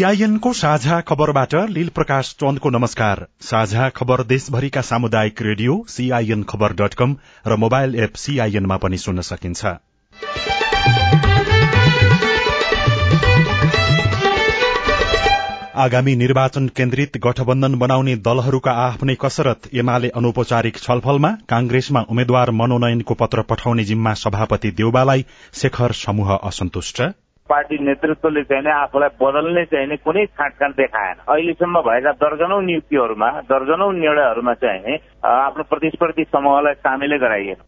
सीआईएनको साझा खबरबाट लील प्रकाश चन्दको नमस्कार। साझा खबर देशभरिका सामुदायिक रेडियो सीआईएन खबर डट कम र मोबाइल एप सीआईएनमा पनि सुन्न सकिन्छ। आगामी निर्वाचन केन्द्रित गठबन्धन बनाउने दलहरूका आफ्नै कसरत एमाले अनौपचारिक छलफलमा कांग्रेसमा उम्मेद्वार मनोनयनको पत्र पठाउने जिम्मा सभापति देउबालाई शेखर समूह असन्तुष्ट। पार्टी नेतृत्वले चाहिँ आफूलाई बदल्ने चाहिँ कुनै छाँटकाँट देखाएन। अहिलेसम्म भएका दर्जनौ नियुक्तिहरूमा दर्जनौ निर्णयहरूमा चाहिँ आफ्नो प्रतिस्पर्धी समूहलाई सामेलै गराइएन।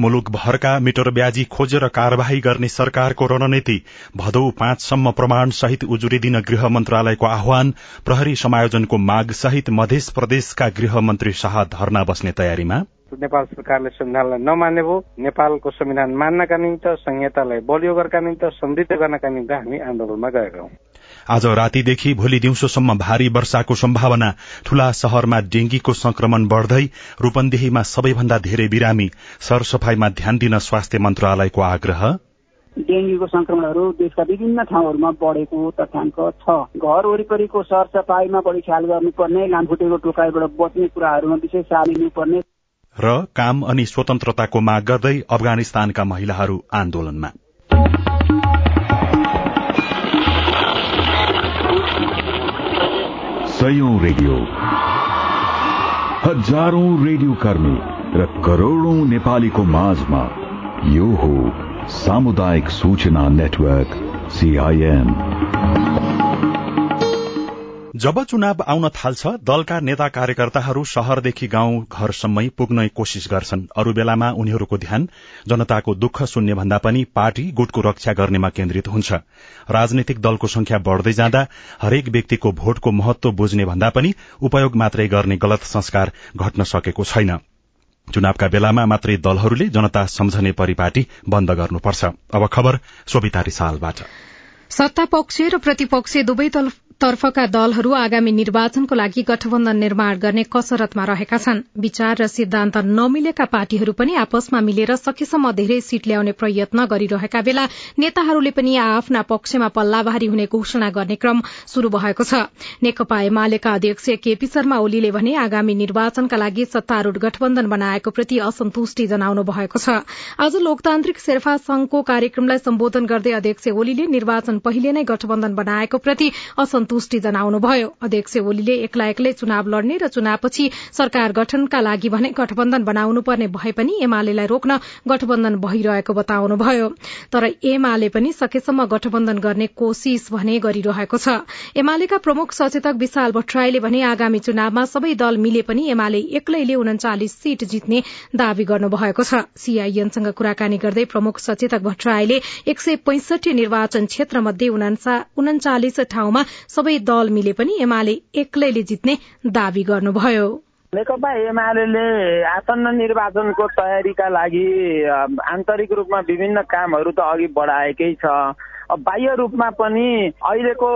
मुलुक भरका मिटर ब्याजी खोजेर कार्यवाही गर्ने सरकारको रणनीति भदौ पाँचसम्म प्रमाण सहित उजुरी दिन गृह मन्त्रालयको आह्वान प्रहरी समायोजनको माग सहित मध्य प्रदेशका गृह मन्त्री शाह धरना बस्ने तयारीमा। नेपाल सरकारले संविधानलाई नमान्ने भयो नेपालको संविधान मान्नका निम्ति संहितालाई बलियो गर्नका निम्ति समृद्ध गर्नका निम्ति हामी आन्दोलनमा गएका हौं आज रातीदेखि भोलि दिउँसोसम्म भारी वर्षाको सम्भावना ठूला शहरमा डेंगीको संक्रमण बढ़दै रूपन्देहीमा सबैभन्दा धेरै बिरामी सरसफाईमा ध्यान दिन स्वास्थ्य मन्त्रालयको आग्रह? डेंगीको संक्रमणहरू देशका विभिन्न ठाउँहरूमा बढेको तथ्याङ्क छ। घर वरिपरिको सरसफाईमा बढी ख्याल गर्नुपर्ने लामखुट्टेको टोकाइबाट बच्ने कुराहरूमा विशेष चालिनुपर्ने र काम अनि स्वतन्त्रताको माग गर्दै अफगानिस्तानका महिलाहरू आन्दोलनमा। रेडियो। हजारौं रेडियो कर्मी र करोड़ौं नेपालीको माझमा यो हो सामुदायिक सूचना नेटवर्क सीआईएन जब चुनाव आउन थाल्छ दलका नेता कार्यकर्ताहरू शहरदेखि गाउँ घरसम्मै पुग्न कोशिश गर्छन्। अरू बेलामा उनीहरूको ध्यान जनताको दुःख सुन्ने भन्दा पनि पार्टी गुटको रक्षा गर्नेमा केन्द्रित हुन्छ। राजनैतिक दलको संख्या बढ़दै जाँदा हरेक व्यक्तिको भोटको महत्व बुझ्ने भन्दा पनि उपयोग मात्रै गर्ने गलत संस्कार घट्न सकेको छैन। चुनावका बेलामा मात्रै दलहरूले जनता सम्झने परिपाटी बन्द गर्नुपर्छ। अब खबर सत्ता पक्ष र प्रतिपक्ष दुवै तर्फका दलहरू आगामी निर्वाचनको लागि गठबन्धन निर्माण गर्ने कसरतमा रहेका छन्। विचार र सिद्धान्त नमिलेका पार्टीहरू पनि आपसमा मिलेर सकेसम्म धेरै सीट ल्याउने प्रयत्न गरिरहेका बेला नेताहरूले पनि आफ्ना पक्षमा पल्लाभारी हुने घोषणा गर्ने क्रम शुरू भएको छ। नेकपा एमालेका अध्यक्ष केपी शर्मा ओलीले भने आगामी निर्वाचनका लागि सत्तारूढ़ गठबन्धन बनाएको प्रति असन्तुष्टि जनाउनु भएको छ। आज लोकतान्त्रिक शेर्पा संघको कार्यक्रमलाई सम्बोधन गर्दै अध्यक्ष ओलीले निर्वाचन पहिले नै गठबन्धन बनाएको प्रति असन्तुष्टि जनाउनुभयो अध्यक्ष ओलीले एक्ला एक्लै चुनाव लड्ने र चुनावपछि सरकार गठनका लागि भने गठबन्धन बनाउनु पर्ने भए पनि एमालेलाई रोक्न गठबन्धन भइरहेको बताउनुभयो तर एमाले पनि सकेसम्म गठबन्धन गर्ने कोशिश भने गरिरहेको छ। एमालेका प्रमुख सचेतक विशाल भट्टराईले भने आगामी चुनावमा सबै दल मिले पनि एमाले एक्लैले उन्चालिस सीट जित्ने दावी गर्नुभएको छ। सीआईएनसँग कुराकानी गर्दै प्रमुख सचेतक भट्टराईले एक सय पैंसठी निर्वाचन क्षेत्र मध्ये उन्चालिस ठाउँमा सबै दल मिले पनि एमाले एक्लैले जित्ने दावी गर्नुभयो। नेकपा एमाले आसन्न निर्वाचनको तयारीका लागि आन्तरिक रूपमा विभिन्न कामहरू त अघि बढाएकै छ। बाह्य रूपमा पनि अहिलेको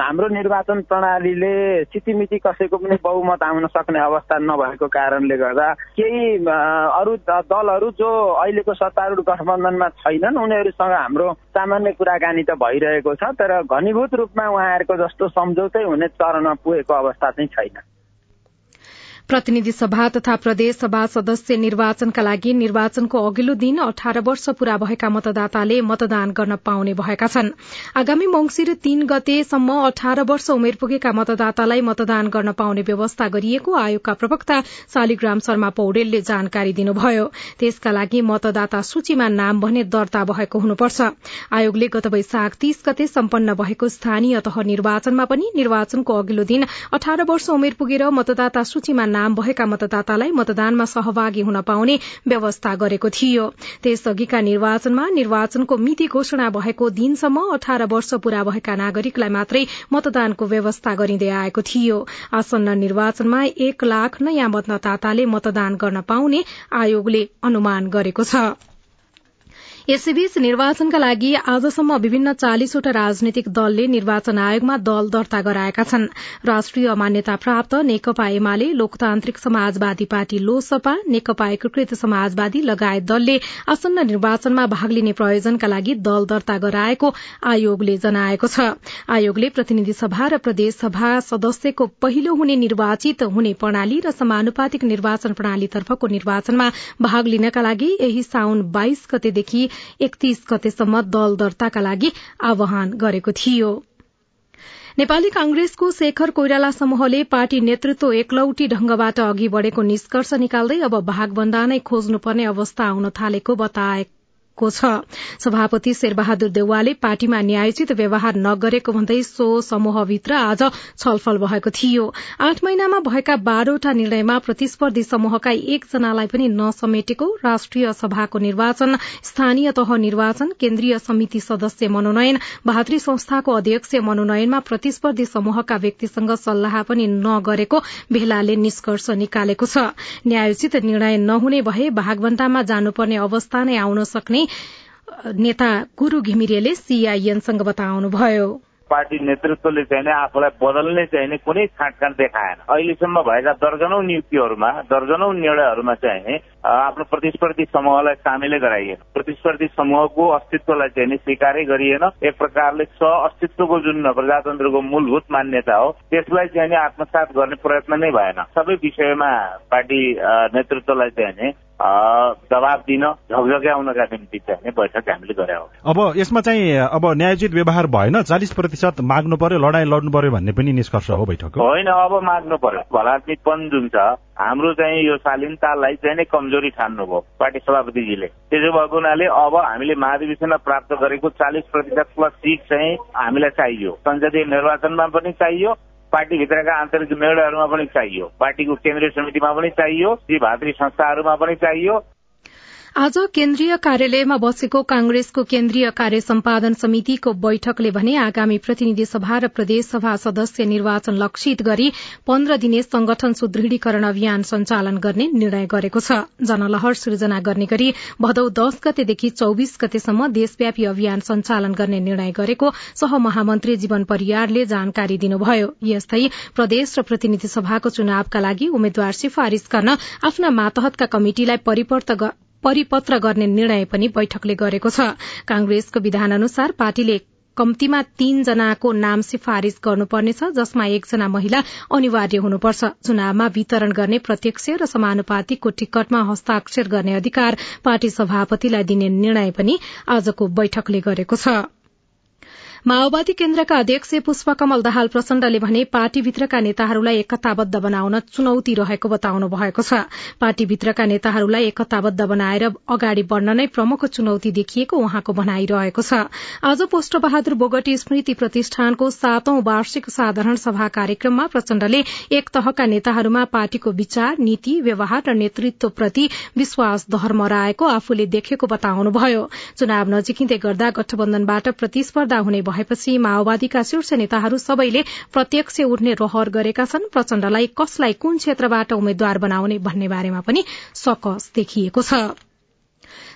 हाम्रो निर्वाचन प्रणालीले सितिमिति कसैको पनि बहुमत आउन सक्ने अवस्था नभएको कारणले गर्दा केही अरू दलहरू जो अहिलेको सत्तारूढ गठबन्धनमा छैनन् उनीहरूसँग हाम्रो सामान्य कुराकानी त भइरहेको छ तर घनीभूत रूपमा उहाँहरूको जस्तो सम्झौतै हुने चरणमा पुगेको अवस्था चाहिँ छैन। प्रतिनिधि सभा तथा प्रदेश सभा सदस्य निर्वाचनका लागि निर्वाचनको अघिल्लो दिन अठार वर्ष पूरा भएका मतदाताले मतदान गर्न पाउने भएका छन्। आगामी मंगिर तीन गतेसम्म अठार वर्ष उमेर पुगेका मतदातालाई मतदान गर्न पाउने व्यवस्था गरिएको आयोगका प्रवक्ता शालिग्राम शर्मा पौडेलले जानकारी दिनुभयो। त्यसका लागि मतदाता सूचीमा नाम भने दर्ता भएको हुनुपर्छ। आयोगले गत वैशाख तीस गते सम्पन्न भएको स्थानीय तह निर्वाचनमा पनि निर्वाचनको अघिल्लो दिन अठार वर्ष उमेर पुगेर मतदाता सूचीमा नाम भएका मतदातालाई मतदानमा सहभागी हुन पाउने व्यवस्था गरेको थियो। त्यसअघिका निर्वाचनमा निर्वाचनको मिति घोषणा भएको दिनसम्म अठार वर्ष पूरा भएका नागरिकलाई मात्रै मतदानको व्यवस्था गरिँदै आएको थियो। आसन्न निर्वाचनमा एक लाख नयाँ मतदाताले मतदान गर्न पाउने आयोगले अनुमान गरेको छ। यसैबीच निर्वाचनका लागि आजसम्म विभिन्न चालिसवटा राजनैतिक दलले निर्वाचन आयोगमा दल दर्ता गराएका छन्। राष्ट्रिय मान्यता प्राप्त नेकपा एमाले लोकतान्त्रिक समाजवादी पार्टी लोसपा नेकपा एकीकृत समाजवादी लगायत दलले आसन्न निर्वाचनमा भाग लिने प्रयोजनका लागि दल दर्ता गराएको आयोगले जनाएको छ। आयोगले प्रतिनिधि सभा र प्रदेश सभा सदस्यको पहिलो हुने निर्वाचित हुने प्रणाली र समानुपातिक निर्वाचन प्रणालीतर्फको निर्वाचनमा भाग लिनका लागि यही साउन बाइस गतेदेखि एकतीस गतेसम्म दल दर्ताका लागि आह्वान गरेको थियो। नेपाली कांग्रेसको शेखर कोइराला समूहले पार्टी नेतृत्व एकलौटी ढंगबाट अघि बढ़ेको निष्कर्ष निकाल्दै अब भागभन्दा नै खोज्नुपर्ने अवस्था आउन थालेको बताएको छ। सभापति शेरबहादुर देउवाले पार्टीमा न्यायोचित व्यवहार नगरेको भन्दै सो समूहभित्र आज छलफल भएको थियो। आठ महिनामा भएका बाह्रवटा निर्णयमा प्रतिस्पर्धी समूहका एकजनालाई पनि नसमेटेको राष्ट्रिय सभाको निर्वाचन स्थानीय तह निर्वाचन केन्द्रीय समिति सदस्य मनोनयन भातृ संस्थाको अध्यक्ष मनोनयनमा प्रतिस्पर्धी समूहका व्यक्तिसँग सल्लाह पनि नगरेको भेलाले निष्कर्ष निकालेको छ। न्यायोचित निर्णय नहुने भए भागभण्डामा जानुपर्ने अवस्था नै आउन सक्ने नेता गुरू घिमिरेले सीआईएनसँग बताउनुभयो। पार्टी नेतृत्वले चाहिँ आफूलाई बदल्ने चाहिँ कुनै छाँटकाँट देखाएन। अहिलेसम्म भएका दर्जनौ नियुक्तिहरूमा दर्जनौ निर्णयहरूमा चाहिँ आफ्नो प्रतिस्पर्धी समूहलाई सामेलै गराइएन। प्रतिस्पर्धी समूहको अस्तित्वलाई चाहिँ स्वीकारै गरिएन। एक प्रकारले स्व अस्तित्वको जुन प्रजातन्त्रको मूलभूत मान्यता हो त्यसलाई चाहिँ आत्मसात गर्ने प्रयत्न नै भएन। सबै विषयमा पार्टी नेतृत्वलाई चाहिँ दबाब दिन झकझक्याउनका निम्ति चाहिँ बैठक हामीले गरे हो अब यसमा चाहिँ अब न्यायोचित व्यवहार भएन चालिस प्रतिशत माग्नु पर्यो लडाई लड्नु पर्यो भन्ने पनि निष्कर्ष हो बैठक होइन अब माग्नु पर्यो। भलात्मिकपन जुन छ हाम्रो चाहिँ यो शालीनतालाई चाहिँ नै कमजोरी ठान्नुभयो पार्टी सभापतिजीले। त्यसो भएको हुनाले अब हामीले महाधिवेशनमा प्राप्त गरेको चालिस प्रतिशत प्लस सिट चाहिँ हामीलाई चाहियो। संसदीय निर्वाचनमा पनि चाहियो पार्टीभित्रका आन्तरिक निर्णयहरूमा पनि चाहियो। पार्टीको केन्द्रीय समितिमा पनि चाहियो ती भातृ संस्थाहरूमा पनि चाहियो। आज केन्द्रीय कार्यालयमा बसेको कांग्रेसको केन्द्रीय कार्य सम्पादन समितिको बैठकले भने आगामी प्रतिनिधि सभा र प्रदेश सभा सदस्य निर्वाचन लक्षित गरी पन्ध्र दिने संगठन सुदृढीकरण अभियान सञ्चालन गर्ने निर्णय गरेको छ। जनलहर सृजना गर्ने गरी भदौ दश गतेदेखि चौविस गतेसम्म देशव्यापी अभियान सञ्चालन गर्ने निर्णय गरेको सहमहामन्त्री जीवन परियारले जानकारी दिनुभयो। यस्तै प्रदेश र प्रतिनिधि सभाको चुनावका लागि उम्मेद्वार सिफारिश गर्न आफ्ना मातहतका कमिटिलाई परिपत्र गर्ने निर्णय पनि बैठकले गरेको छ। कांग्रेसको विधान अनुसार पार्टीले कम्तीमा तीन जनाको नाम सिफारिश गर्नुपर्नेछ जसमा एकजना महिला अनिवार्य हुनुपर्छ। चुनावमा वितरण गर्ने प्रत्यक्ष र समानुपातिकको टिकटमा हस्ताक्षर गर्ने अधिकार पार्टी सभापतिलाई दिने निर्णय पनि आजको बैठकले गरेको छ। माओवादी केन्द्रका अध्यक्ष पुष्पकमल दाहाल प्रचण्डले भने पार्टीभित्रका नेताहरूलाई एकताबद्ध बनाउन चुनौती रहेको बताउनु भएको छ। पार्टीभित्रका नेताहरूलाई एकताबद्ध बनाएर अगाडि बढ़न नै प्रमुख चुनौती देखिएको उहाँको भनाइरहेको छ। आज पोष्ट बहादुर बोगटी स्मृति प्रतिष्ठानको सातौं वार्षिक साधारण सभा कार्यक्रममा प्रचण्डले एक तहका नेताहरूमा पार्टीको विचार नीति व्यवहार र नेतृत्वप्रति विश्वास दहरमराएको आफूले देखेको बताउनुभयो। चुनाव नजिकिँदै गर्दा गठबन्धनबाट प्रतिस्पर्धा हुने भएपछि माओवादीका शीर्ष नेताहरू सबैले प्रत्यक्ष उठ्ने रहर गरेका छन्। प्रचण्डलाई कसलाई कुन क्षेत्रबाट उम्मेद्वार बनाउने भन्ने बारेमा पनि सकस देखिएको छ।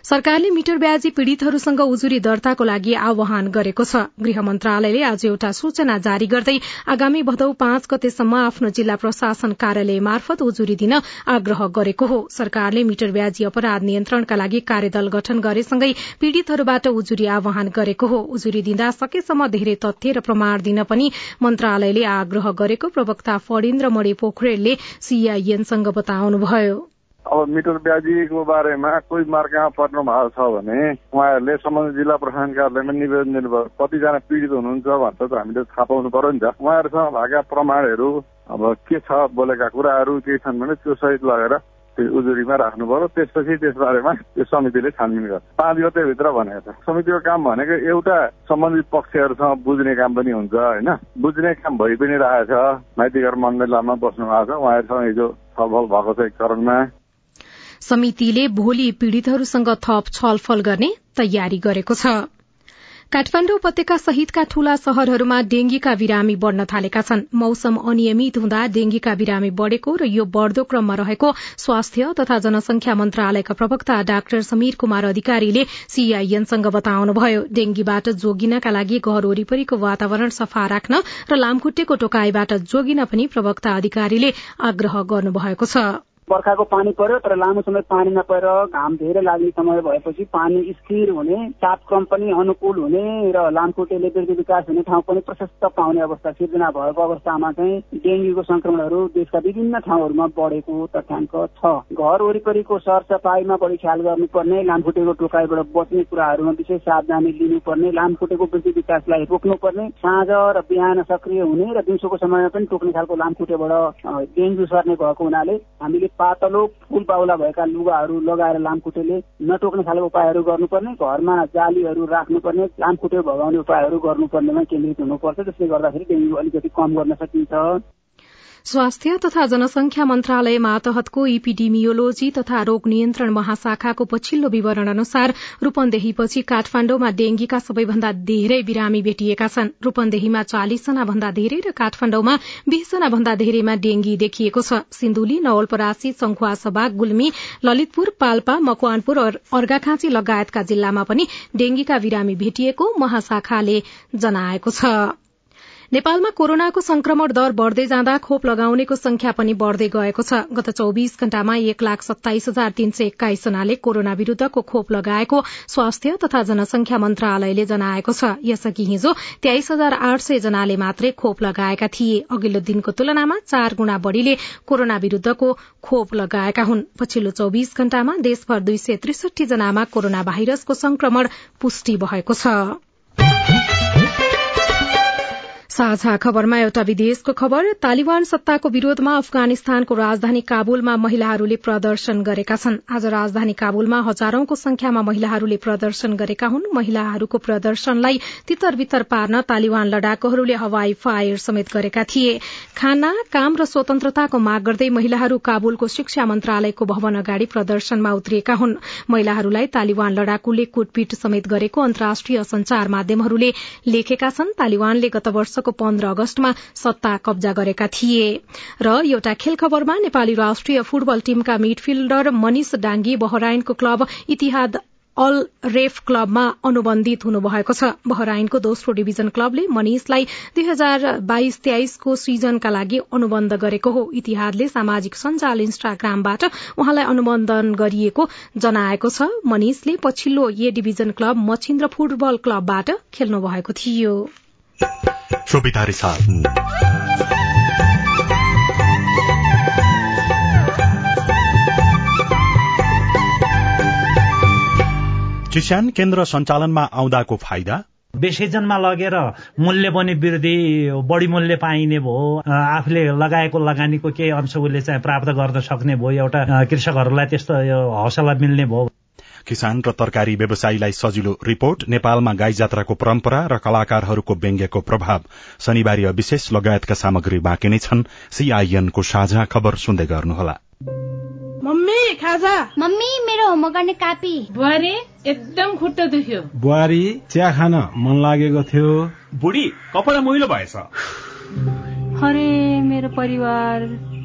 सरकारले मिटर ब्याजी पीड़ितहरूसँग उजुरी दर्ताको लागि आह्वान गरेको छ। गृह मन्त्रालयले आज एउटा सूचना जारी गर्दै आगामी भदौ पाँच गतेसम्म आफ्नो जिल्ला प्रशासन कार्यालय मार्फत उजुरी दिन आग्रह गरेको हो। सरकारले मिटर ब्याजी अपराध नियन्त्रणका लागि कार्यदल गठन गरेसँगै पीड़ितहरूबाट उजुरी आह्वान गरेको हो। उजुरी दिँदा सकेसम्म धेरै तथ्य र प्रमाण दिन पनि मन्त्रालयले आग्रह गरेको प्रवक्ता फणिन्द्र मणि पोखरेलले सीआईएनसँग बताउनुभयो। अब मिटर ब्याजीको बारेमा कोही मार्कामा पर्नु भएको छ भने उहाँहरूले सम्बन्धित जिल्ला प्रशासन कार्यालयमा निवेदन दिनुभयो कतिजना पीडित हुनुहुन्छ भनेर त हामीले थाहा पाउनु पर्यो नि त। उहाँहरूसँग भएका प्रमाणहरू अब के छ बोलेका कुराहरू केही छन् भने त्यो सहित लगेर त्यो उजुरीमा राख्नु पर्यो त्यसपछि त्यसबारेमा त्यो समितिले छानबिन गर्छ। पाँच गतेभित्र भनेको छ। समितिको काम भनेको एउटा सम्बन्धित पक्षहरूसँग बुझ्ने काम पनि हुन्छ होइन? बुझ्ने काम भइ पनि रहेछ। माइतीघर मण्डलामा बस्नु भएको छ। उहाँहरूसँग हिजो छलफल भएको छ एक चरणमा। समितिले भोलि पीड़ितहरूसँग थप छलफल गर्ने तयारी गरेको छ। काठमाण्डु उपत्यका सहितका ठूला शहरहरूमा डेंगीका बिरामी बढ़न थालेका छन्। मौसम अनियमित हुँदा डेंगीका बिरामी बढ़ेको र यो बढ़दो क्रममा रहेको स्वास्थ्य तथा जनसंख्या मन्त्रालयका प्रवक्ता डाक्टर समीर कुमार अधिकारीले सीआईएनसँग बताउनुभयो डेंगीबाट जोगिनका लागि घर वरिपरिको वातावरण सफा राख्न र लामखुट्टेको टोकाईबाट जोगिन पनि प्रवक्ता अधिकारीले आग्रह गर्नुभएको छ। बर्खाको पानी पर्यो तर लामो समय पानी नपरेर घाम धेरै लाग्ने समय भएपछि पानी स्थिर हुने तापक्रम पनि अनुकूल हुने र लामखुट्टेले वृद्धि विकास हुने ठाउँ पनि प्रशस्त पाउने अवस्था सिर्जना भएको अवस्थामा चाहिँ डेङ्गुको संक्रमणहरू देशका विभिन्न ठाउँहरूमा बढेको तथ्याङ्क छ। घर वरिपरिको सरसफाइमा बढी ख्याल गर्नुपर्ने लामखुट्टेको टोकाइबाट बच्ने कुराहरूमा विशेष सावधानी लिनुपर्ने लामखुट्टेको वृद्धि विकासलाई रोक्नुपर्ने साँझ र बिहान सक्रिय हुने र दिउँसोको समयमा पनि टोक्ने खालको लामखुट्टेबाट डेङ्गु सर्ने भएको हुनाले हामीले पातलो फुल बाहुला भएका लुगाहरू लगाएर लामखुट्टेले नटोक्ने खालको उपायहरू गर्नुपर्ने घरमा जालीहरू राख्नुपर्ने लामखुट्टे भगाउने उपायहरू गर्नुपर्नेमा केन्द्रित हुनुपर्छ। त्यसले गर्दाखेरि डेङ्गु अलिकति कम गर्न सकिन्छ। स्वास्थ्य तथा जनसंख्या मन्त्रालय मातहतको इपिडिमियोलोजी तथा रोग नियन्त्रण महाशाखाको पछिल्लो विवरण अनुसार रूपन्देहीपछि काठमाण्डुमा डेंगीका सबैभन्दा धेरै बिरामी भेटिएका छन्। रूपन्देहीमा चालिसजना भन्दा धेरै र काठमाण्डुमा बीसजना भन्दा धेरैमा डेंगी देखिएको छ। सिन्धुली नवलपरासी संखुवासभा गुल्मी ललितपुर पाल्पा मकवानपुर अर्घाखाँची लगायतका जिल्लामा पनि डेंगीका बिरामी भेटिएको महाशाखाले जनाएको छ। नेपालमा कोरोनाको संक्रमण दर बढ़दै जाँदा खोप लगाउनेको संख्या पनि बढ़दै गएको छ। गत चौविस घण्टामा एक लाख सत्ताइस हजार तीन सय एक्काइस जनाले कोरोना विरूद्धको खोप लगाएको स्वास्थ्य तथा जनसंख्या मन्त्रालयले जनाएको छ। यसअघि हिजो तेइस हजार आठ सय जनाले मात्रै खोप लगाएका थिए। अघिल्लो दिनको तुलनामा चार गुणा बढ़ीले कोरोना विरूद्धको खोप लगाएका हुन्। पछिल्लो चौविस घण्टामा देशभर दुई सय त्रिसठी जनामा कोरोना भाइरसको संक्रमण पुष्टि भएको छ। साझा खबरमा एउटा विदेशको खबर तालिबान सत्ताको विरोधमा अफगानिस्तानको राजधानी काबुलमा महिलाहरूले प्रदर्शन गरेका छन्। आज राजधानी काबुलमा हजारौंको संख्यामा महिलाहरूले प्रदर्शन गरेका हुन्। महिलाहरूको प्रदर्शनलाई तितर बितर पार्न तालिबान लडाकुहरूले हवाई फायर समेत गरेका थिए। खाना काम र स्वतन्त्रताको माग गर्दै महिलाहरू काबुलको शिक्षा मन्त्रालयको भवन अगाडि प्रदर्शनमा उत्रिएका हुन्। महिलाहरूलाई तालिबान लडाकुले कुटपिट समेत गरेको अन्तर्राष्ट्रिय संचार माध्यमहरूले लेखेका छन्। तालिबानले गत वर्ष वर्षको पन्ध्र अगस्तमा सत्ता कब्जा गरेका थिए। र एउटा खेल खबरमा नेपाली राष्ट्रिय football team midfielder Manish Dangi बहराइनको club Ittihad Al Riffa क्लबमा अनुबन्धित हुनुभएको छ। बहराइनको दोस्रो डिभिजन क्लबले मनिषलाई दुई हजार बाइस तेइसको सिजनका लागि अनुबन्ध गरेको हो। इतिहादले सामाजिक सञ्जाल इन्स्टाग्रामबाट उहाँलाई अनुबन्धन गरिएको जनाएको छ। मनिषले पछिल्लो A division club Machhindra football क्लबबाट खेल्नु भएको थियो। किसान केन्द्र सञ्चालनमा आउँदाको फाइदा? विसर्जनमा लगेर मूल्य पनि वृद्धि बढी मूल्य पाइने भयो। आफूले लगाएको लगानीको केही अंश उसले चाहिँ प्राप्त गर्न सक्ने भयो। एउटा कृषकहरूलाई त्यस्तो हौसला मिल्ने भयो। किसान र तरकारी व्यवसायीलाई सजिलो रिपोर्ट नेपालमा गाई जात्राको परम्परा र कलाकारहरूको व्यङ्ग्यको प्रभाव। शनिबारीय विशेष लगायतका सामग्री बाँकी नै छन्। सीआईएनको साझा खबर सुन्दै गर्नुहोला। मम्मी खाजा। मम्मी मेरो होमवर्क गर्ने कापी। बुहारी एकदम खुट्टा दुख्यो। बुहारी चिया खान मन लागेको थियो। बुढी कपडा मैलो भएछ। अरे मेरो परिवार।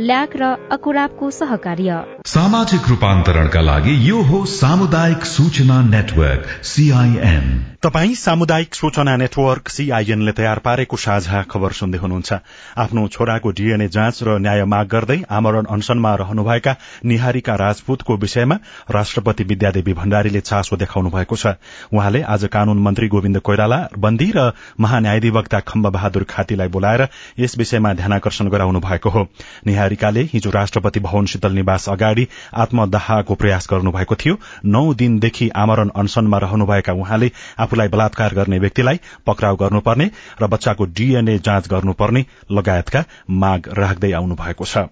ल्याक र अकुराबको सहकार्य। सामाजिक रूपान्तरणका लागि यो हो सामुदायिक सूचना नेटवर्क सीआईएन तपाई सामुदायिक सूचना नेटवर्क सीआईएनले तयार पारेको साझा खबर सुन्दै हुनुहुन्छ। आफ्नो छोराको डीएनए जाँच र न्याय माग गर्दै आमरण अनसनमा रहनुभएका निहारिका राजपूतको विषयमा राष्ट्रपति विद्यादेवी भण्डारीले चासो देखाउनु भएको छ। उहाँले आज कानून मन्त्री गोविन्द कोइराला बन्दी र महान्यायाधिवक्ता खम्ब बहादुर खातीलाई बोलाएर यस विषयमा ध्यानकर्षण गराउनु भएको हो। निहारिकाले हिजो राष्ट्रपति भवन शीतल निवास अगाडि आत्मदाहको प्रयास गर्नुभएको थियो। नौ दिनदेखि आमरण अनसनमा रहनुभएका उहाँले आफूलाई बलात्कार गर्ने व्यक्तिलाई पक्राउ गर्नुपर्ने र बच्चाको डीएनए जाँच गर्नुपर्ने लगायतका माग राख्दै आउनु भएको छ।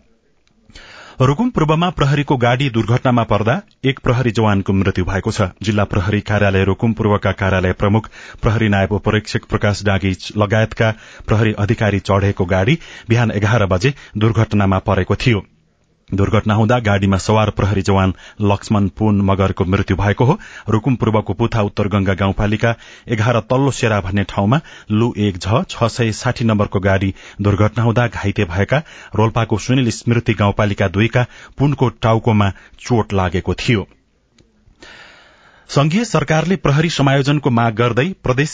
रूकुम पूर्वमा प्रहरीको गाड़ी दुर्घटनामा पर्दा एक प्रहरी जवानको मृत्यु भएको छ। जिल्ला प्रहरी कार्यालय रूकुम पूर्वका कार्यालय प्रमुख प्रहरी नायब उपरीक्षक प्रकाश डाँगी लगायतका प्रहरी अधिकारी चढ़ेको गाड़ी बिहान एघार बजे दुर्घटनामा परेको थियो। दुर्घटना हुँदा गाड़ीमा सवार प्रहरी जवान लक्ष्मण पुन मगरको मृत्यु भएको हो। रूकुम पूर्वको पुथा उत्तर गंगा गाउँपालिका एघार तल्लो सेरा भन्ने ठाउँमा लु एक झ छ सय साठी नम्बरको गाड़ी दुर्घटना हुँदा घाइते भएका रोल्पाको सुनिल स्मृति गाउँपालिका दुईका पुनको टाउकोमा चोट लागेको थियो। संघीय सरकारले प्रहरी समायोजनको माग गर्दै प्रदेश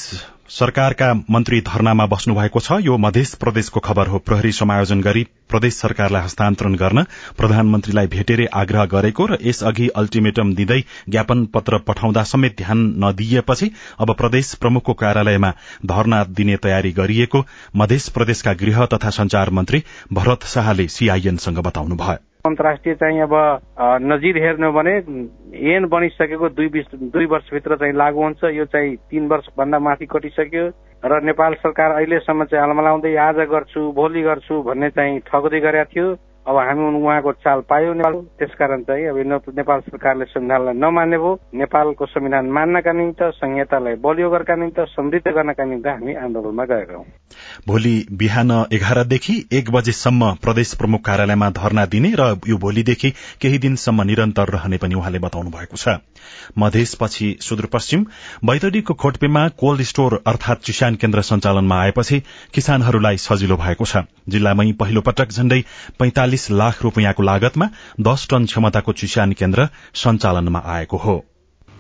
सरकारका मन्त्री धरनामा बस्नु भएको छ। यो मध्य प्रदेशको खबर हो। प्रहरी समायोजन गरी प्रदेश सरकारलाई हस्तान्तरण गर्न प्रधानमन्त्रीलाई भेटेरै आग्रह गरेको र यसअघि अल्टिमेटम दिँदै ज्ञापन पत्र पठाउँदा समेत ध्यान नदिएपछि अब प्रदेश प्रमुखको कार्यालयमा धरना दिने तयारी गरिएको मध्य प्रदेशका गृह तथा संचार मन्त्री भरत शाहले सीआईएनसँग बताउनुभयो। अन्तर्राष्ट्रिय चाहिँ अब नजिर हेर्ने भने एन बनिसकेको दुई दुई वर्षभित्र चाहिँ लागू हुन्छ। यो चाहिँ तीन वर्षभन्दा माथि कटिसक्यो। र नेपाल सरकार अहिलेसम्म चाहिँ अलमलाउँदै आज गर्छु भोलि गर्छु भन्ने चाहिँ ठगदै गरेका थियो। अब हामी उहाँको चाल पायौँ नेपाल। त्यसकारण चाहिँ अब नेपाल सरकारले संविधानलाई नमान्ने भयो। नेपालको संविधान मान्नका निम्ति संहितालाई बलियो गर्नका निम्ति समृद्ध गर्नका निम्ति हामी आन्दोलनमा गएका हौं। भोलि बिहान एघारदेखि एक बजेसम्म प्रदेश प्रमुख कार्यालयमा धरना दिने र यो भोलिदेखि केही दिनसम्म निरन्तर रहने पनि उहाँले बताउनु भएको छ। मधेसपछि सुदूरपश्चिम बैतडीको खोटपेमा कोल्ड स्टोर अर्थात चिसान केन्द्र सञ्चालनमा आएपछि किसानहरूलाई सजिलो भएको छ। जिल्लामै पहिलो पटक झण्डै पैंतालिस लाख रूपियाँको लागतमा दश टन क्षमताको चिसान केन्द्र सञ्चालनमा आएको हो।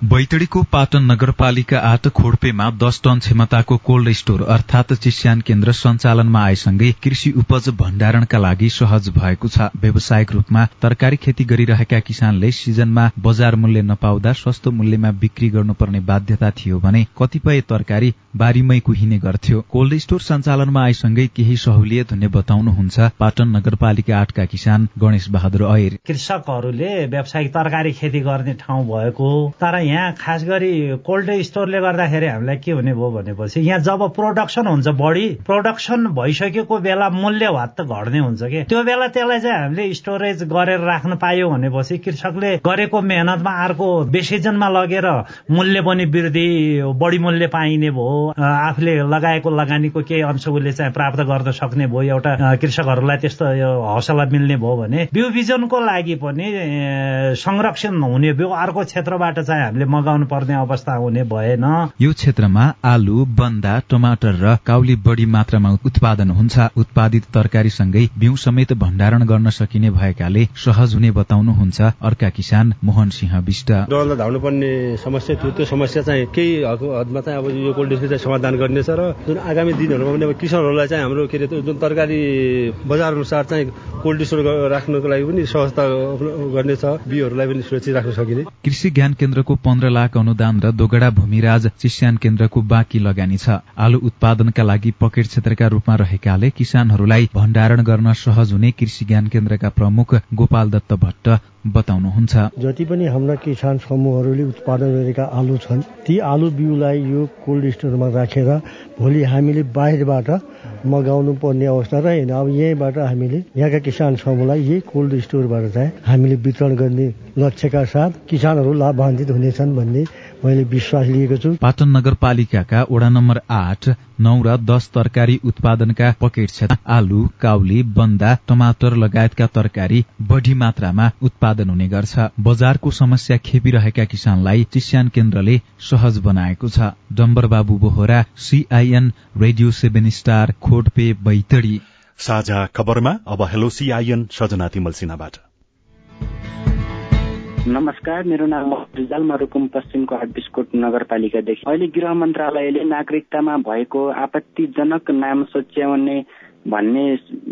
बैतडीको पाटन नगरपालिका आठ खोडपेमा दस टन क्षमताको कोल्ड स्टोर अर्थात चिस्यान केन्द्र सञ्चालनमा आएसँगै कृषि उपज भण्डारणका लागि सहज भएको छ। व्यावसायिक रूपमा तरकारी खेती गरिरहेका किसानले सिजनमा बजार मूल्य नपाउँदा सस्तो मूल्यमा बिक्री गर्नुपर्ने बाध्यता थियो भने कतिपय तरकारी बारीमै कुहिने गर्थ्यो। कोल्ड स्टोर सञ्चालनमा आएसँगै केही सहुलियत हुने बताउनुहुन्छ पाटन नगरपालिका आठका किसान गणेश बहादुर ऐर। कृषकहरूले व्यावसायिक तरकारी खेती गर्ने ठाउँ भएको तर यहाँ खास गरी कोल्ड स्टोरले गर्दाखेरि हामीलाई के हुने भयो भनेपछि यहाँ जब प्रोडक्सन हुन्छ बढी प्रोडक्सन भइसकेको बेला मूल्यभात त घट्ने हुन्छ कि? त्यो बेला त्यसलाई चाहिँ हामीले स्टोरेज गरेर राख्न पायो भनेपछि कृषकले गरेको मेहनतमा अर्को बेसिजनमा लगेर मूल्य पनि वृद्धि बढी मूल्य पाइने भयो। आफूले लगाएको लगानीको केही अंश उसले चाहिँ प्राप्त गर्न सक्ने भयो। एउटा कृषकहरूलाई त्यस्तो हौसला मिल्ने भयो भने बिउ बिजनको लागि पनि संरक्षण हुने बिउ अर्को क्षेत्रबाट चाहिँ हामीले मगाउनु पर्ने अवस्था हुने भएन। यो क्षेत्रमा आलु बन्दा टमाटर र काउली बढी मात्रामा उत्पादन हुन्छ। उत्पादित तरकारीसँगै बिउ समेत भण्डारण गर्न सकिने भएकाले सहज हुने बताउनुहुन्छ अर्का किसान मोहन सिंह विष्ट। धाउनु पर्ने समस्या थियो। त्यो समस्या चाहिँ केही हदमा चाहिँ अब यो कोल्ड स्टोर चाहिँ समाधान गर्नेछ र जुन आगामी दिनहरूमा पनि अब किसानहरूलाई चाहिँ हाम्रो के अरे जुन तरकारी बजार अनुसार चाहिँ कोल्ड स्टोर राख्नको लागि पनि सहजता गर्नेछ बिउहरूलाई पनि सुरक्षित राख्न सकिने। कृषि ज्ञान केन्द्रको पन्ध्र लाख अनुदान र दोगडा भूमिराज चिस्यान केन्द्रको बाँकी लगानी छ। आलु उत्पादनका लागि पकेट क्षेत्रका रूपमा रहेकाले किसानहरूलाई भण्डारण गर्न सहज हुने कृषि ज्ञान केन्द्रका प्रमुख गोपाल दत्त भट्ट बताउनुहुन्छ। जति पनि हाम्रा किसान समूहहरूले उत्पादन गरेका आलु छन् ती आलु बिउलाई यो कोल्ड स्टोरमा राखेर भोलि हामीले बाहिरबाट मगाउनु पर्ने अवस्था रहेन। अब यहीँबाट हामीले यहाँका किसान समूहलाई यही कोल्ड स्टोरबाट चाहिँ हामीले वितरण गर्ने लक्ष्यका साथ किसानहरू लाभान्वित हुनेछन् भन्ने मैले विश्वास लिएको छु। पाटन नगरपालिकाका वडा नम्बर आठ नौ र दस तरकारी उत्पादनका पकेट क्षेत्र आलु काउली बन्दा टमाटर लगायतका तरकारी बढ़ी मात्रामा उत्पादन हुने गर्छ। बजारको समस्या खेपिरहेका किसानलाई चिस्यान केन्द्रले सहज बनाएको छ। Dambar Babu Bohara CIN radio seven star Khotpe Baitadi. साझा खबरमा अब हेलो सीआईएन सजना तिमल सिन्हाबाट। नमस्कार मेरो नाम रिजाल मरुकुम पश्चिमको हाटबिस्कोट नगरपालिकादेखि। अहिले गृह मन्त्रालयले नागरिकतामा भएको आपत्तिजनक नाम सच्याउने भन्ने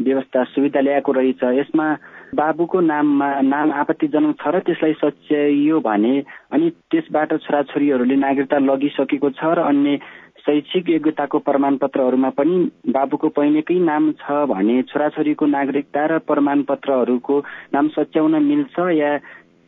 व्यवस्था सुविधा ल्याएको रहेछ। यसमा बाबुको नाममा नाम आपत्तिजनक छ र त्यसलाई सच्याइयो भने अनि त्यसबाट छोराछोरीहरूले नागरिकता लगिसकेको छ र अन्य शैक्षिक योग्यताको प्रमाणपत्रहरूमा पनि बाबुको पहिलेकै नाम छ भने छोराछोरीको नागरिकता र प्रमाणपत्रहरूको नाम सच्याउन मिल्छ या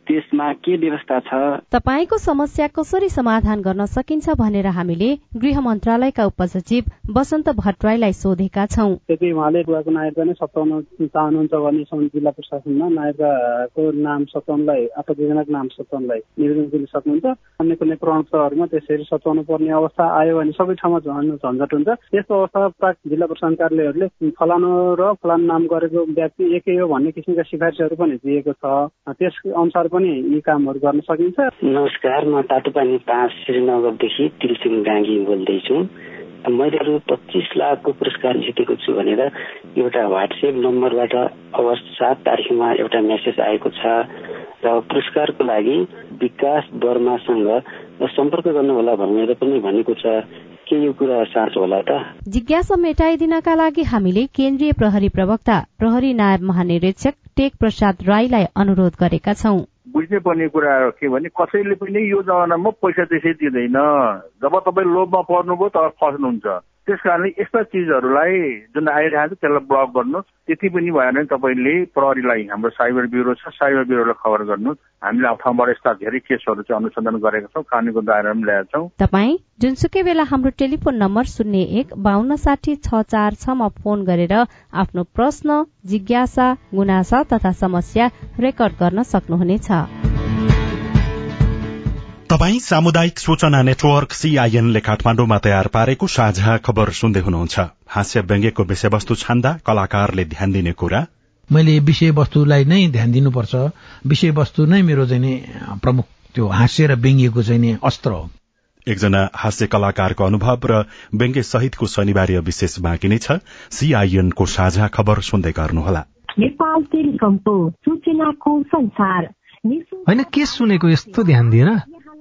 त्यसमा के व्यवस्था छ? तपाईँको समस्या कसरी समाधान गर्न सकिन्छ भनेर हामीले गृह मन्त्रालयका उपसचिव वसन्त भट्टराईलाई सोधेका छौं। त्यति उहाँले बुवाको नागरिकता नै सताउन चाहनुहुन्छ भने जिल्ला प्रशासनमा। नागरिकताको नाम सताउनलाई आपत्तिजनक नाम सताउनलाई निवेदन दिन सक्नुहुन्छ। अन्य कुनै प्रमाणपत्रहरूमा त्यसरी सताउनु पर्ने अवस्था आयो भने सबै ठाउँमा झन्झट हुन्छ। त्यस्तो अवस्था प्राक जिल्ला प्रशासन कार्यालयहरूले फलानु र फलानु नाम गरेको व्यक्ति एकै हो भन्ने किसिमका सिफारिसहरू पनि दिएको छ। त्यस अनुसार पनि यी कामहरू गर्न सकिन्छ। नमस्कार म तातोपानी पाँच श्रीनगरदेखि तिलसिङ गाङ्गी बोल्दैछु। मैले अरू पच्चिस लाखको पुरस्कार जितेको छु भनेर एउटा वाट्सएप नम्बरबाट अगस्त सात तारिकमा एउटा मेसेज आएको छ र पुरस्कारको लागि विकास वर्मासँग सम्पर्क गर्नुहोला भनेर पनि भनेको छ। के यो कुरा साँचो होला त? जिज्ञासा मेटाइदिनका लागि हामीले केन्द्रीय प्रहरी प्रवक्ता प्रहरी नायब महानिरीक्षक टेक प्रसाद राईलाई अनुरोध गरेका छौं। बुझ्नै पर्ने कुरा के भने कसैले पनि यो जमानामा पैसा त्यसै दिँदैन। जब तपाईँ लोभमा पर्नुभयो तब फस्नुहुन्छ। त्यस कारणले यस्ता चिजहरूलाई जुन आइरहेको छ त्यसलाई ब्लक गर्नुहोस्। त्यति पनि भएन भने तपाईँले प्रहरीलाई हाम्रो साइबर ब्युरो छ साइबर ब्युरोलाई खबर गर्नुहोस्। हामीले ठाउँबाट यस्ता धेरै केसहरू चाहिँ अनुसन्धान गरेका छौँ कानुनको दायरामा ल्याएका छौँ। तपाईँ जुनसुकै बेला हाम्रो टेलिफोन नम्बर शून्य एक बान्न साठी छ चार छमा फोन गरेर आफ्नो प्रश्न जिज्ञासा गुनासा तथा समस्या रेकर्ड गर्न सक्नुहुनेछ। तपाई सामुदायिक सूचना नेटवर्क सीआईएनले काठमाण्डुमा तयार पारेको साझा खबर सुन्दै हुनुहुन्छ। हास्य व्यङ्ग्यको विषयवस्तु छान्दा कलाकारले ध्यान दिने कुरा? मैले विषयवस्तुलाई नै ध्यान दिनुपर्छ। विषयवस्तु नै मेरो चाहिँ प्रमुख त्यो हास्य र व्यङ्ग्यको चाहिँ अस्त्र हो। एकजना हास्य कलाकारको अनुभव र व्यङ्ग्य सहितको शनिबार विशेष बाँकी नै छ। सीआईएनको साझा खबर सुन्दै गर्नुहोला। नेपाल टेलिकमको सूचनाको संसार होइन के सुनेको यस्तो ध्यान दिएर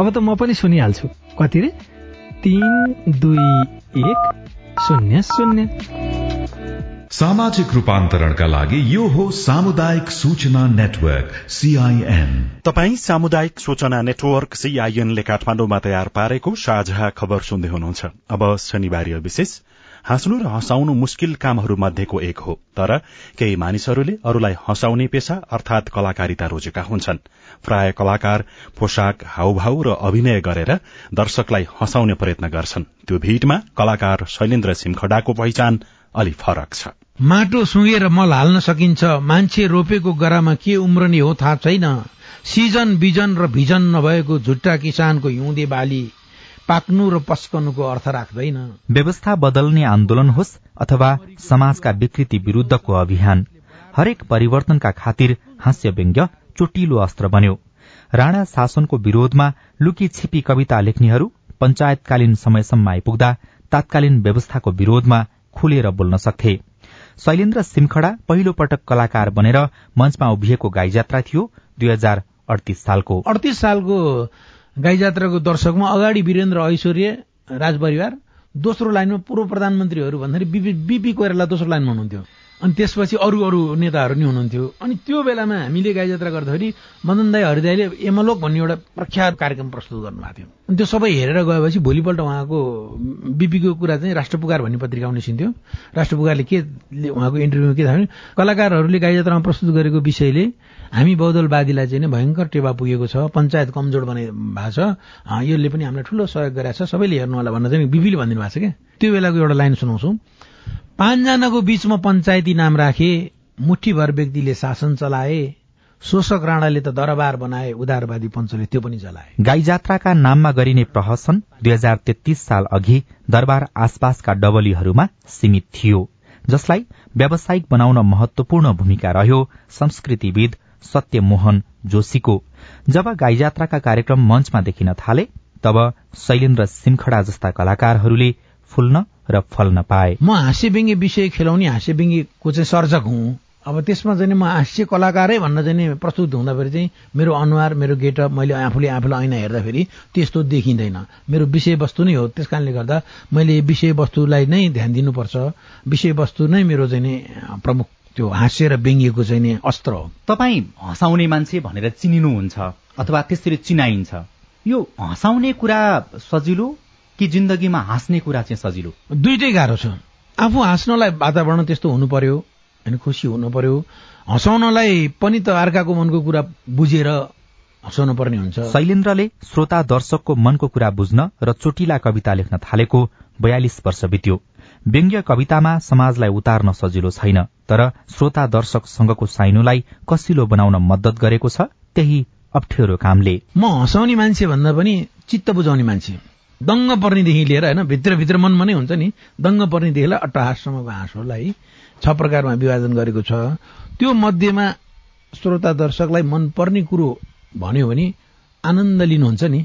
अब त म पनि सुनिहाल्छु। कति रे तिन दुई एक शून्य शून्य। सामाजिक रूपान्तरणका लागि यो हो सामुदायिक सूचना नेटवर्क सीआईएन तपाई सामुदायिक सूचना नेटवर्क सीआईएनले काठमाडौँमा तयार पारेको साझा खबर सुन्दै हुनुहुन्छ। अब शनिबार विशेष। हाँस्नु र हँसाउनु मुस्किल कामहरू मध्येको एक हो। तर केही मानिसहरूले अरूलाई हँसाउने पेशा अर्थात कलाकारिता रोजेका हुन्छन्। प्राय कलाकार पोसाक हाउभाउ र अभिनय गरेर दर्शकलाई हँसाउने प्रयत्न गर्छन्। त्यो भीटमा कलाकार शैलेन्द्र सिमखडाको पहिचान अलि फरक छ। माटो सुँगेर मल हाल्न सकिन्छ मान्छे रोपेको गरामा के उम्रने हो थाहा छैन। सिजन बिजन र भिजन नभएको झुट्टा किसानको हिउँदे बाली। पाक्नु र पस्कनुको अर्थ राख्दैन। व्यवस्था बदल्ने आन्दोलन होस् अथवा समाजका विकृति विरूद्धको अभियान। हरेक परिवर्तनका खातिर हास्य व्यङ्ग्य चोटिलो अस्त्र बन्यो। राणा शासनको विरोधमा लुकी छिपी कविता लेख्नेहरू पञ्चायतकालीन समयसम्म आइपुग्दा तात्कालीन व्यवस्थाको विरोधमा खुलेर बोल्न सक्थे। शैलेन्द्र सिमखडा पहिलो पटक कलाकार बनेर मञ्चमा उभिएको गाई जात्रा थियो दुई हजार अडतिस सालको। अडतिस सालको गाई जात्राको दर्शकमा अगाडि वीरेन्द्र ऐश्वर्य राजपरिवार दोस्रो लाइनमा पूर्व प्रधानमन्त्रीहरू भन्दाखेरि बिपी बिपी कोइराला दोस्रो लाइनमा हुनुहुन्थ्यो। अनि त्यसपछि अरू अरू नेताहरू नि हुनुहुन्थ्यो। अनि त्यो बेलामा हामीले गाई जात्रा गर्दाखेरि मदन दाई हरिदाईले एमलोक भन्ने एउटा प्रख्यात कार्यक्रम प्रस्तुत गर्नुभएको थियो। अनि त्यो सबै हेरेर गएपछि भोलिपल्ट उहाँको बिपीको कुरा चाहिँ राष्ट्रपुकार भन्ने पत्रिका निस्किन्थ्यो राष्ट्रपुकारले के उहाँको इन्टरभ्यूमा के थाहा कलाकारहरूले गाई जात्रामा प्रस्तुत गरेको विषयले हामी बहुदलवादीलाई चाहिँ भयङ्कर टेवा पुगेको छ पञ्चायत कमजोर बने भएको छ। यसले पनि हामीलाई ठुलो सहयोग गरेको छ। सबैले हेर्नु होला भनेर चाहिँ बिपीले भनिदिनु भएको छ क्या त्यो बेलाको एउटा लाइन सुनाउँछु। पाँचजनाको बीचमा पञ्चायती नाम राखे मुठीभर व्यक्तिले शासन चलाए शोषक राणाले त दरबार बनाए उदारवादी पञ्चले त्यो पनि चलाए गाई जात्राका नाममा गरिने प्रहसन दुई हजार तेत्तीस साल अघि दरबार आसपासका डबलीहरूमा सीमित थियो जसलाई व्यावसायिक बनाउन महत्वपूर्ण भूमिका रह्यो संस्कृतिविद सत्यमोहन जोशीको जब गाई जात्राका कार्यक्रम मञ्चमा देखिन थाले तब शैलेन्द्र सिमखडा जस्ता कलाकारहरूले फुल्न र फल्न पाए। म हाँस्य विषय खेलाउने हाँस्य को चाहिँ सर्जक हुँ। अब त्यसमा चाहिँ म हास्य कलाकारै भन्न चाहिँ प्रस्तुत हुँदाखेरि चाहिँ मेरो अनुहार मेरो गेटअप मैले आफूले आफूलाई ऐना हेर्दाखेरि त्यस्तो देखिँदैन। मेरो विषयवस्तु नै हो। त्यस कारणले गर्दा मैले विषयवस्तुलाई नै ध्यान दिनुपर्छ। विषयवस्तु नै मेरो चाहिँ प्रमुख त्यो हाँस्य र व्यङ्ग्यको चाहिँ नि अस्त्र हो। तपाईँ हँसाउने मान्छे भनेर चिनिनुहुन्छ अथवा त्यसरी चिनाइन्छ यो हँसाउने कुरा सजिलो कि जिन्दगीमा हाँस्ने कुरा चाहिँ सजिलो? दुइटै गाह्रो छ। आफू हाँस्नलाई वातावरण त्यस्तो हुनु पर्यो होइन खुसी हुनु पर्यो हँसाउनलाई पनि त अर्काको मनको कुरा बुझेर हँसाउनु पर्ने हुन्छ। शैलेन्द्रले श्रोता दर्शकको मनको कुरा बुझ्न र चोटिला कविता लेख्न थालेको बयालिस वर्ष बित्यो। व्यङ्ग्य कवितामा समाजलाई उतार्न सजिलो छैन तर श्रोता दर्शकसँगको साइनोलाई कसिलो बनाउन मद्दत गरेको छ त्यही अप्ठ्यारो कामले। म हँसाउने मान्छे भन्दा पनि चित्त बुझाउने मान्छे। दङ्ग पर्नेदेखि लिएर होइन भित्रभित्र मनमा नै हुन्छ नि दङ्ग पर्नेदेखि लिएर अट्टहाससम्मको हाँसोलाई छ प्रकारमा विभाजन गरेको छ। त्यो मध्येमा श्रोता दर्शकलाई मनपर्ने कुरो भन्यो भने आनन्द लिनुहुन्छ नि।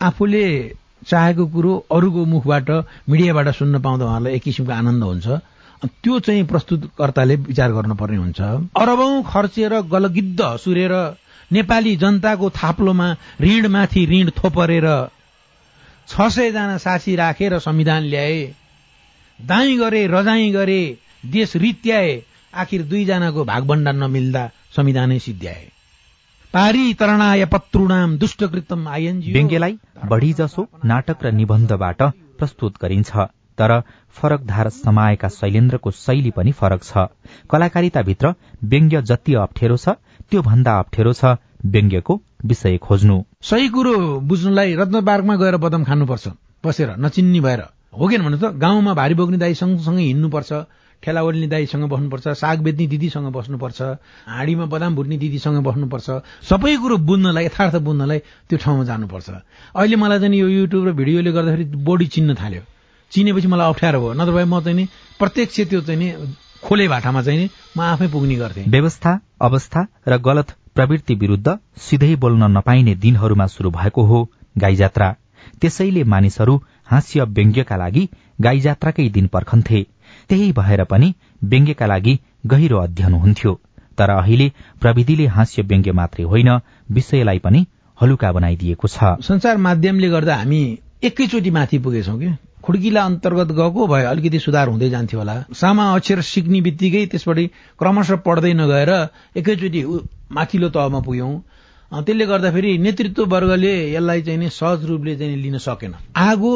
आफूले चाहेको कुरो अरूको मुखबाट मिडियाबाट सुन्न पाउँदा उहाँलाई एक किसिमको आनन्द हुन्छ। त्यो चाहिँ प्रस्तुतकर्ताले विचार गर्नुपर्ने हुन्छ। अरबौं खर्चेर गलगिद्ध सुरेर नेपाली जनताको थाप्लोमा ऋणमाथि ऋण थोपरेर छ सयजना साथी राखेर संविधान ल्याए दाई गरे रजाई गरे देश रित्याए आखिर दुईजनाको भागभण्डार नमिल्दा संविधानै सिद्ध्याए। पारी तरणाय पत्रुणाम दुष्टकृतम आइएनजी व्यङ्ग्यलाई बढ़ी जसो नाटक र निबन्धबाट प्रस्तुत गरिन्छ तर फरक धार समाएका शैलेन्द्रको शैली पनि फरक छ। कलाकारिताभित्र व्यङ्ग्य जति अप्ठ्यारो छ त्यो भन्दा अप्ठ्यारो छ व्यङ्ग्यको विषय खोज्नु। सही कुरो बुझ्नुलाई रत्नबार्गमा गएर बदम खानुपर्छ। बसेर नचिन्नी भएर। हो कि भन्नु त गाउँमा भारी बोक्ने दाई सँगसँगै हिँड्नुपर्छ। ओड्ने दाईसँग बस्नुपर्छ साग बेच्ने दिदीसँग बस्नुपर्छ हाँडीमा बदाम भुट्ने दिदीसँग बस्नुपर्छ सबै कुरो बुझ्नलाई यथार्थ बुझ्नलाई त्यो ठाउँमा जानुपर्छ। अहिले मलाई चाहिँ यो युट्युब र भिडियोले गर्दाखेरि बढी चिन्न थाल्यो। चिनेपछि मलाई अप्ठ्यारो भयो। नत्र भए म चाहिँ नि प्रत्यक्ष त्यो चाहिँ नि खोले भाटामा चाहिँ म आफै पुग्ने गर्थेँ। व्यवस्था अवस्था र गलत प्रवृत्ति विरूद्ध सिधै बोल्न नपाइने दिनहरूमा शुरू भएको हो गाई जात्रा त्यसैले मानिसहरू हास्य व्यङ्ग्यका लागि गाई जात्राकै दिन पर्खन्थे। त्यही भएर पनि व्यङ्ग्यका लागि गहिरो अध्ययन हुन्थ्यो। तर अहिले प्रविधिले हास्य व्यङ्ग्य मात्रै होइन विषयलाई पनि हलुका बनाइदिएको छ। संसार माध्यमले गर्दा हामी एकैचोटि माथि पुगेछौँ कि? खुड्किला अन्तर्गत गएको भए अलिकति सुधार हुँदै जान्थ्यो होला। सामा अक्षर सिक्ने बित्तिकै त्यसबाट क्रमशः पढ्दै नगएर एकैचोटि माथिल्लो तहमा पुग्यौं। त्यसले गर्दाखेरि नेतृत्व वर्गले यसलाई चाहिँ नि सहज रूपले चाहिँ लिन सकेन। आगो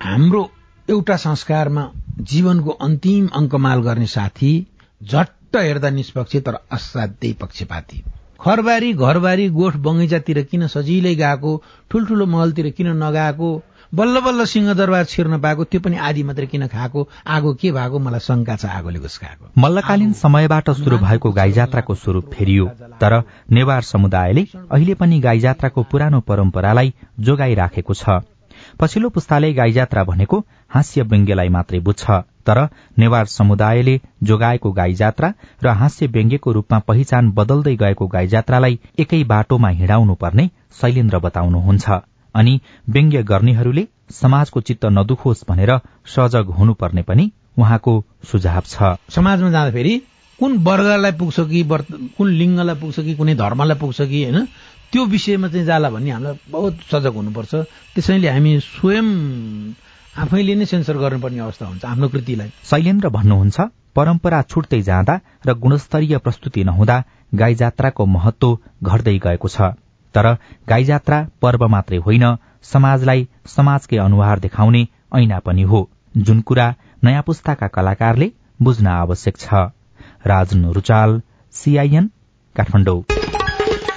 हाम्रो एउटा संस्कारमा जीवनको अन्तिम अङ्कमाल गर्ने साथी झट्ट हेर्दा निष्पक्ष तर असाध्यै पक्षपाती। खरबारी घरबारी गोठ बगैँचातिर किन सजिलै गएको ठुल्ठुलो महलतिर किन नगएको बल्ल बल्ल सिंहदरबार छिर्न पाएको त्यो पनि आधी मात्रै किन खाएको आगो के भएको मलाई शङ्का छ आगोले घुस्काएको। मल्लकालीन समयबाट शुरू भएको गाई जात्राको स्वरूप फेरियो तर नेवार समुदायले अहिले पनि गाई जात्राको पुरानो परम्परालाई जोगाइराखेको छ। पछिल्लो पुस्ताले गाई जात्रा भनेको हास्य व्यङ्ग्यलाई मात्रै बुझ्छ। तर नेवार समुदायले जोगाएको गाई जात्रा र हास्य व्यङ्ग्यको रूपमा पहिचान बदल्दै गएको गाई जात्रालाई एकै बाटोमा हिँडाउनु पर्ने शैलेन्द्र बताउनुहुन्छ। अनि व्यङ्ग्य गर्नेहरूले समाजको चित्त नदुखोस् भनेर सजग हुनुपर्ने पनि उहाँको सुझाव छ। समाजमा जाँदाखेरि कुन वर्गलाई पुग्छ कि कुन लिङ्गलाई पुग्छ कि कुनै धर्मलाई पुग्छ कि होइन त्यो विषयमा चाहिँ जाला भन्ने हामीलाई बहुत सजग हुनुपर्छ। त्यसैले हामी स्वयं आफैले नै सेन्सर गर्नुपर्ने अवस्था हुन्छ आफ्नो कृतिलाई। शैलेन्द्र भन्नुहुन्छ परम्परा छुट्दै जाँदा र गुणस्तरीय प्रस्तुति नहुँदा गाई जात्राको महत्व घट्दै गएको छ। तर गाई जात्रा पर्व मात्रै होइन समाजलाई समाजकै अनुहार देखाउने ऐना पनि हो। जुन कुरा नयाँ पुस्ताका कलाकारले बुझ्न आवश्यक छ। राजन रुचाल सीआईएन काठमाडौँ।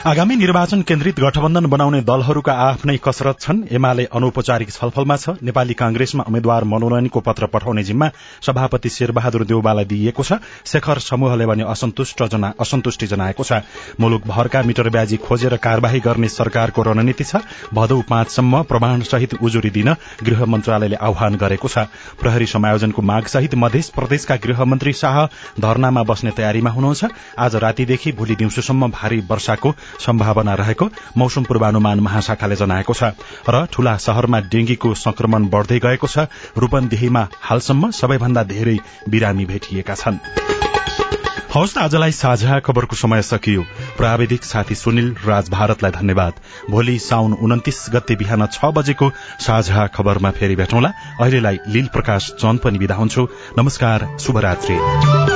आगामी निर्वाचन केन्द्रित गठबन्धन बनाउने दलहरूका आफ्नै कसरत छन्। एमाले अनौपचारिक छलफलमा छ। नेपाली कांग्रेसमा उम्मेद्वार मनोनयनको पत्र पठाउने जिम्मा सभापति शेरबहादुर देउबालाई दिइएको छ। शेखर समूहले भने असन्तुष्टि जनाएको छ। मुलुक भरका मिटर ब्याजी खोजेर कार्यवाही गर्ने सरकारको रणनीति छ। भदौ पाँचसम्म प्रमाणसहित उजुरी दिन गृह मन्त्रालयले आह्वान गरेको छ। प्रहरी समायोजनको मागसहित मध्य प्रदेशका गृहमन्त्री शाह धरनामा बस्ने तयारीमा हुनुहुन्छ। आज रातीदेखि भोलि दिउँसोसम्म भारी वर्षाको सम्भावना रहेको मौसम पूर्वानुमान महाशाखाले जनाएको छ र ठूला शहरमा डेंगीको संक्रमण बढ़दै गएको छ। रूपन्देहीमा हालसम्म सबैभन्दा धेरै बिरामी भेटिएका छन्। हवस् आजलाई साझा खबरको समय सकियो। प्राविधिक साथी सुनिल राज भारतलाई धन्यवाद। भोलि साउन उन्तिस गते बिहान छ बजेको साझा खबरमा फेरि भेटौँला। अहिलेलाई लील प्रकाश चन्द पनि विदा हुन्छु। नमस्कार शुभरात्री।